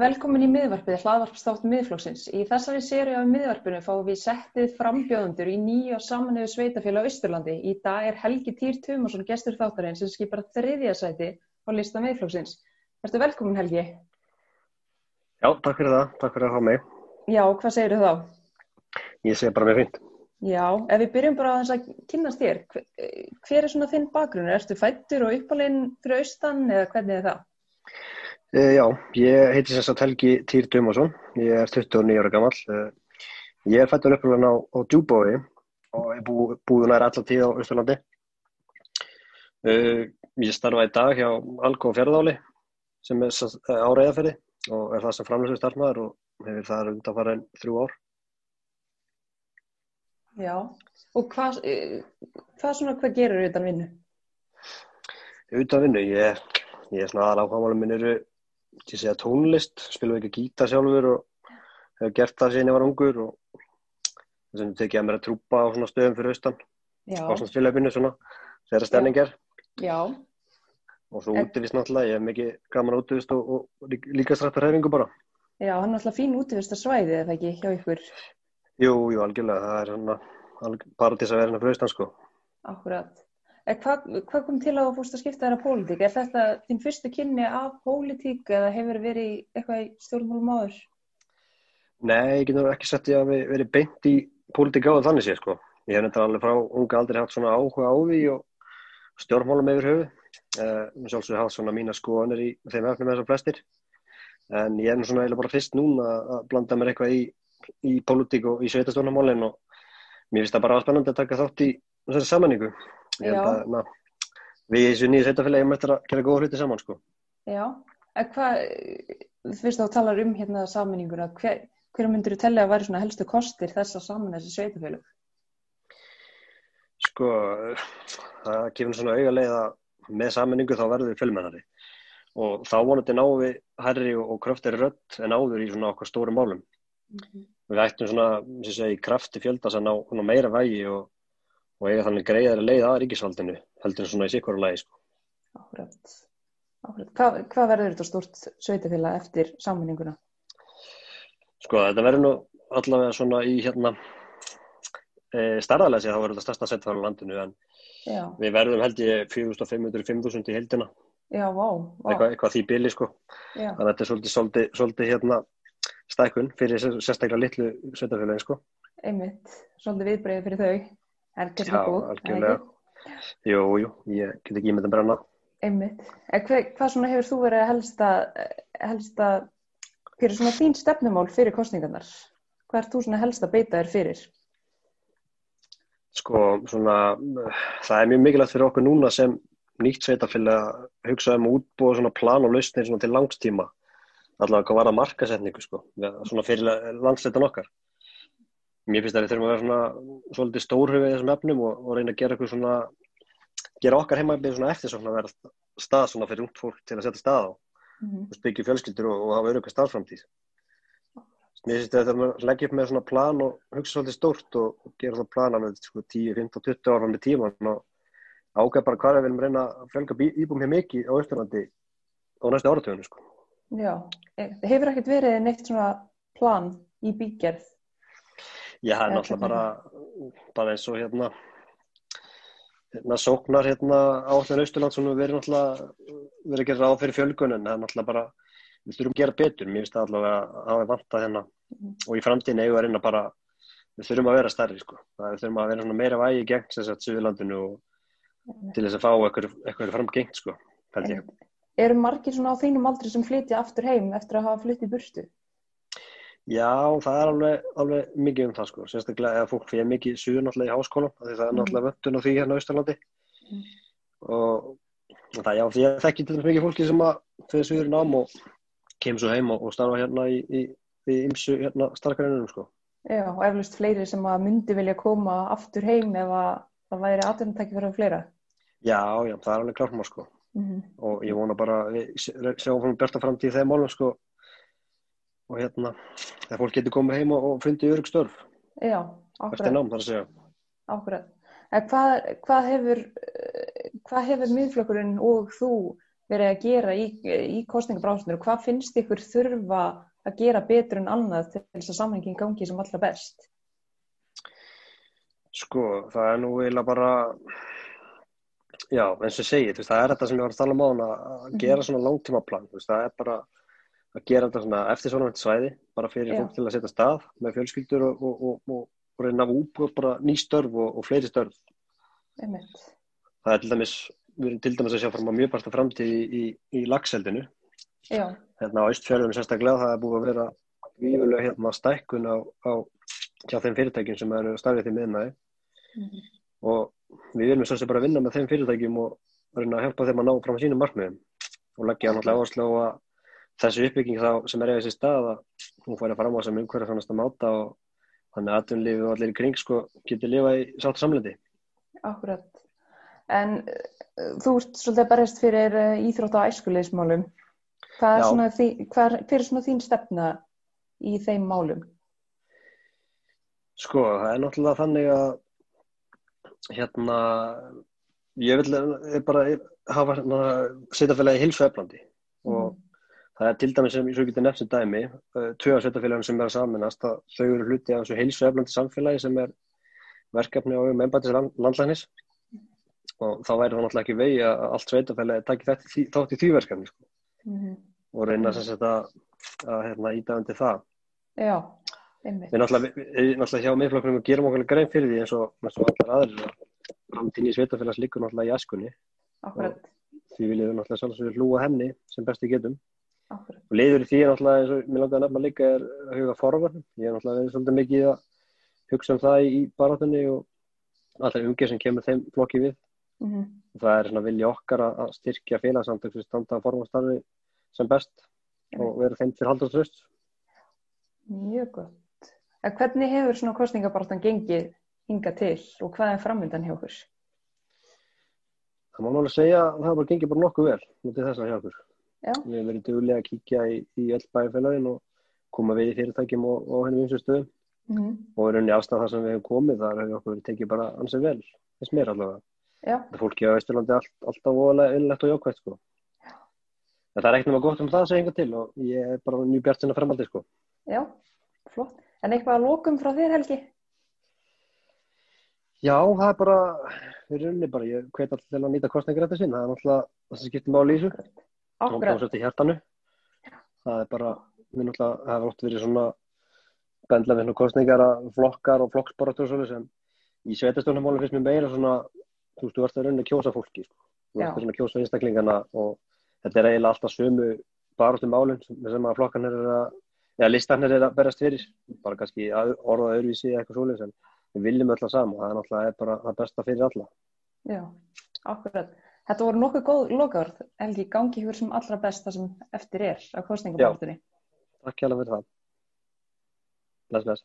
Velkomin í miðvarpið, hlaðvarpstátt miðflóksins. Í þessari séri af miðvarpinu fáum við settið frambjóðundur í nýja samanöfu sveitafélag Östurlandi. Í dag er Helgi Týr Tumarsson gestur þáttarinn sem skipar þriðja sæti á lista miðflóksins. Ertu velkomin Helgi? Já, takk fyrir það. Takk fyrir að hafa mig. Já, hvað segir þú þá? Ég segi bara mér fint. Já, ef við byrjum bara að þess að kynast þér, hver er svona þinn bakgrunn? Erstu fættur og uppalinn fyrir austan eða hvernig er það? E, já, ég heiti sagt Helgi Týr Dömarsson, ég er 29 ára gammal. E, ég er fættur uppalinn á, á Djúbói og er bú, búið nær allar tíð á Östurlandi. E, ég starfa í dag hjá Alko Fjörðáli sem er á reyðaferði og er það sem framlösu starfmaður og hefur það undan farin þrjú ár. Já, og hvað, hvað svona, hvað gerur þú utan vinnu? Utan vinnu, ég, ég er svona aðláðhámálum minn eru, ég segja tónlist, spilum ekki gítar sjálfur og hefur gert það síðan ég var ungur og þess vegna tekið ég að mér að trúpa á svona stöðum fyrir austan, á svona spilöfinu svona, þeirra stemningar já, og svo En- útivist náttúrulega, ég hef mikið gaman að útivist og, og líka- strættar hefingu bara. já, hann er alltaf fín útivista svæði eða ekki hjá ykkur, Jú, jú, algjörlega, það er svona alg- paradís að vera hérna fyrir austan sko. akkurat. Hvað, hvað kom til að þú fórst að skipta þér að pólitík? Er þetta þín fyrstu kynni af pólitík eða hefur verið í eitthvað í stjórnmálum áður? Nei, ég getur ekki sett ég að við verið beint í pólitík á þannig sé sko. Ég hef nefndar alveg frá unga aldrei haft svona áhuga á því og stjórnmálum yfir höfu. Uh, sjálfsög haft svona mína skoðanir í þeim efnum og flestir. En ég er nú svona eiginlega bara fyrst núna að blanda mér eitthvað í, í pólitík og í sveitastjórnmálin og mér finnst það bara að í. Ég held að na, við í þessu nýju sveitafélagi erum eftir að gera góða hluti saman sko. Já, en hvað, fyrst þá talar um hérna sammenninguna, hver, hver myndir þú tellja að væri svona helstu kostir þess að saman þessi sveitafélög? Sko, það gefur svona auga leið að með sammenningu þá verður við fjölmennari og þá vonandi náum við herri og, og kröftari rödd en áður í svona okkar stórum málum. Við ættum svona, sem segi, krafti fjöldas að ná meira vægi og, og eiga þannig greiðari leið að ríkisvaldinu heldur en svona í sikvara lagi, sko. Akkurat. Hvað, hvað verður þetta stórt sveitafélag eftir sammenninguna? Sko, þetta verður nú allavega svona í hérna e, starðalega sér þá verður þetta stærsta setfæra á landinu en Já, við verðum held ég 4.500-5.000 í heldina, já, vá, vá, eitthvað, eitthvað því bili, sko. já, Þannig að þetta er svolítið, svolítið, svolítið hérna stækkun fyrir sér- sérstaklega litlu sveitafélagin sko. einmitt, svolítið viðbreiði fyrir þau, er kannski Já, góð? Jú, jú, ég get ekki ímyndin brenna. Einmitt. Hver, hvað svona hefur þú verið að helsta, helsta, er svona þín stefnumál fyrir kostningarnar? Hvað ert þú svona helst að beita þér fyrir? Sko, svona, það er mjög mikilvægt fyrir okkur núna sem nýtt sveitafélag að hugsa um að útbúa svona plan og lausnir svona til langstíma. Allavega hvað var það markasetningu sko, svona fyrir landsleitan okkar. Mér finnst að við þurfum að vera svona svolítið stórhugið í þessum efnum og, og reyna að gera eitthvað svona, gera okkar heimabið svona eftir svona að vera stað svona fyrir ungt fólk til að setja stað á. Mm og byggja fjölskyldur og, og hafa örugga starfframtíð. Mér finnst þetta að leggja upp með svona plan og hugsa svolítið stórt og, og gera svona plana með sko, 10, 15, 20 ára í tíman og ágæða bara hvað við viljum reyna að fjölga íbúum hér mikið á Östurlandi á næstu áratöfunum. Sko. Já, Eh, hefur ekkert verið neitt svona plan í bígerð? Ég hef náttúrulega bara, bara eins og hérna, hérna sóknar hérna áallir Östurland sem við verið náttúrulega verið að gera ráð fyrir fjölgunin, er náttúrulega bara, við þurfum að gera betur, mér finnst það allavega að hafa vantað hérna. Og í framtíðin eigum við að reyna bara, við þurfum að vera stærri sko, það við þurfum að vera meira vægi gegn sem sagt Suðurlandinu og til þess að fá eitthvað, eitthvað fram gengt sko, held ég. Eru margir svona á þínum aldri sem flytja aftur heim eftir að hafa flytt í burtu? Já, það er alveg, alveg mikið um það sko, sérstaklega ef fólk fyrir mikið suður náttúrulega í háskóla, því það er Mhm. náttúrulega vöntun á því hérna á Ístalandi Mhm. og það já, því ég þekki til dæmis mikið fólki sem að fyrir suður nám og kemur svo heim og, og starfa hérna í, í, í ymsu hérna starfgræninum sko. Já, og eflust fleiri sem að myndi vilja koma aftur heim ef að það væri atvinnutæki fyrir fleira. Já, já, það er alveg klármál sko Mm og ég vona bara að við sjáum frá björta framtíð þeim málum sko og hérna þegar fólk getur komið heim og, fundið örug störf Já. Akkurat. En hvað, hvað hefur, hvað hefur miðflokkurinn og þú verið að gera í, í kostningabráðstundur og hvað finnst ykkur þurfa að gera betur en annað til þess að samhengin gangi sem allra best? Sko, það er nú eiginlega bara, já, eins og segið, það er þetta sem ég var að tala um á hana, að gera svona langtímaplan, það er bara að gera þetta svona eftir svona svæði, bara fyrir fólk til að setja stað með fjölskyldur og, og, og, og, reyna að útbúa bara ný störf og, fleiri störf. Einmitt. Það er til dæmis, við erum til dæmis að sjá fram á mjög parta framtíð í, í, í lagseldinu. Hérna á Ístfjörðunum sérstaklega, það er búið að vera výfulega hérna stækkun á, á þeim fyrirtækjum sem eru starfið því miðnaði Mhm. og við svo sem bara vinna með þeim fyrirtækjum og reyna að hjálpa þeim að ná fram sínum markmiðum og leggja náttúrulega áherslu á að þessi uppbygging þá sem er eða þessi stað að hún færi fram á sem umhverja fannast að máta og þannig að atvinnlífi og allir í kring sko getur lifað í sátt samlendi. akkurat. En uh, þú ert svolítið að berjast fyrir uh, íþrótt á æskulegismálum. Hvað er þí, hvað er, svona þín stefna í þeim málum? Sko það er náttúrulega þannig að hérna ég vil eh, bara hafa hérna, sveitafélagi hilsu eflandi og það er til dæmis sem ég svo getur nefnt sem dæmi tvö af sveitafélagum sem er að saminast þau eru hluti af þessu heilsu eflandi samfélagi sem er verkefni á um embætis landlæknis og þá væri það náttúrulega ekki vegi að allt sveitafélagi taki þetta í því- þátt í því verkefni sko, Mhm. og reyna sem sagt að, að hérna, undir það Já, einmitt. við náttúrulega, við, náttúrulega hjá miðflokkunum gerum okkur grein fyrir því eins og, eins og allar aðrir að framtíðin í sveitafélags líkur náttúrulega í æskunni Akkurat, því viljum við náttúrulega sjálfsögur hlúa henni sem best við getum. Og liður í því er náttúrulega eins og mér langar að nefna líka er að huga forvarnum ég er náttúrulega verið svolítið mikið að hugsa um það í baráttunni og alltaf umgeð sem kemur þeim flokki við. Mm og það er svona vilja okkar að styrkja félagsamtök sem standa að forvarstarfi sem best og vera þeim til haldast tröst Mjög gott. En hvernig hefur svona kostningabartan gengið hinga til og hvað er framöndan hjá okkur? það má náttúrulega segja að það bara gengið bara nokkuð vel Já. við hefum verið duglega að kíkja í, í öll bæfélagin og koma við í fyrirtækjum og, og hennum eins og stöðum Mm og í rauninni afstæða þar sem við hefum komið þar hefur okkur verið tekið bara ansið vel þess mér allavega Já, fólki á Ísturlandi allt, alltaf voðalega innlegt og jákvæmt sko. en það er ekkert nema gott um það að segja einhver til og ég er bara mjög bjart sinna fremaldi sko. já, flott. En eitthvað að lokum frá þér Helgi? já, það er bara við rauninni bara, ég hvet alltaf til að nýta kostningarætti sinn, það er náttúrulega það sem skiptir máli í þessu kjósa eftir hjartanu. Það er bara, við náttúrulega hefur oft verið svona bendla við svona kostningar að flokkar og flokksbarátur og svona sem í sveitastjónumálum finnst mér meira svona þú veist, þú ert að rauninni að kjósa fólki sko. þú ert að rauninni að kjósa einstaklingana og þetta er eiginlega alltaf sömu barátum málum sem, sem að flokkarnir er að eða listanir er að berast fyrir. Bara kannski að- orðað öðruvísi eða eitthvað svoleiðis en við viljum öll að sama. Það er náttúrulega bara það besta fyrir alla. Já, akkurat. Þetta voru nokkuð góð lokaður. Helgi, gangi ykkur sem allra best það sem eftir er á kostningabartunni. Takk hjá fyrir það Bless, bless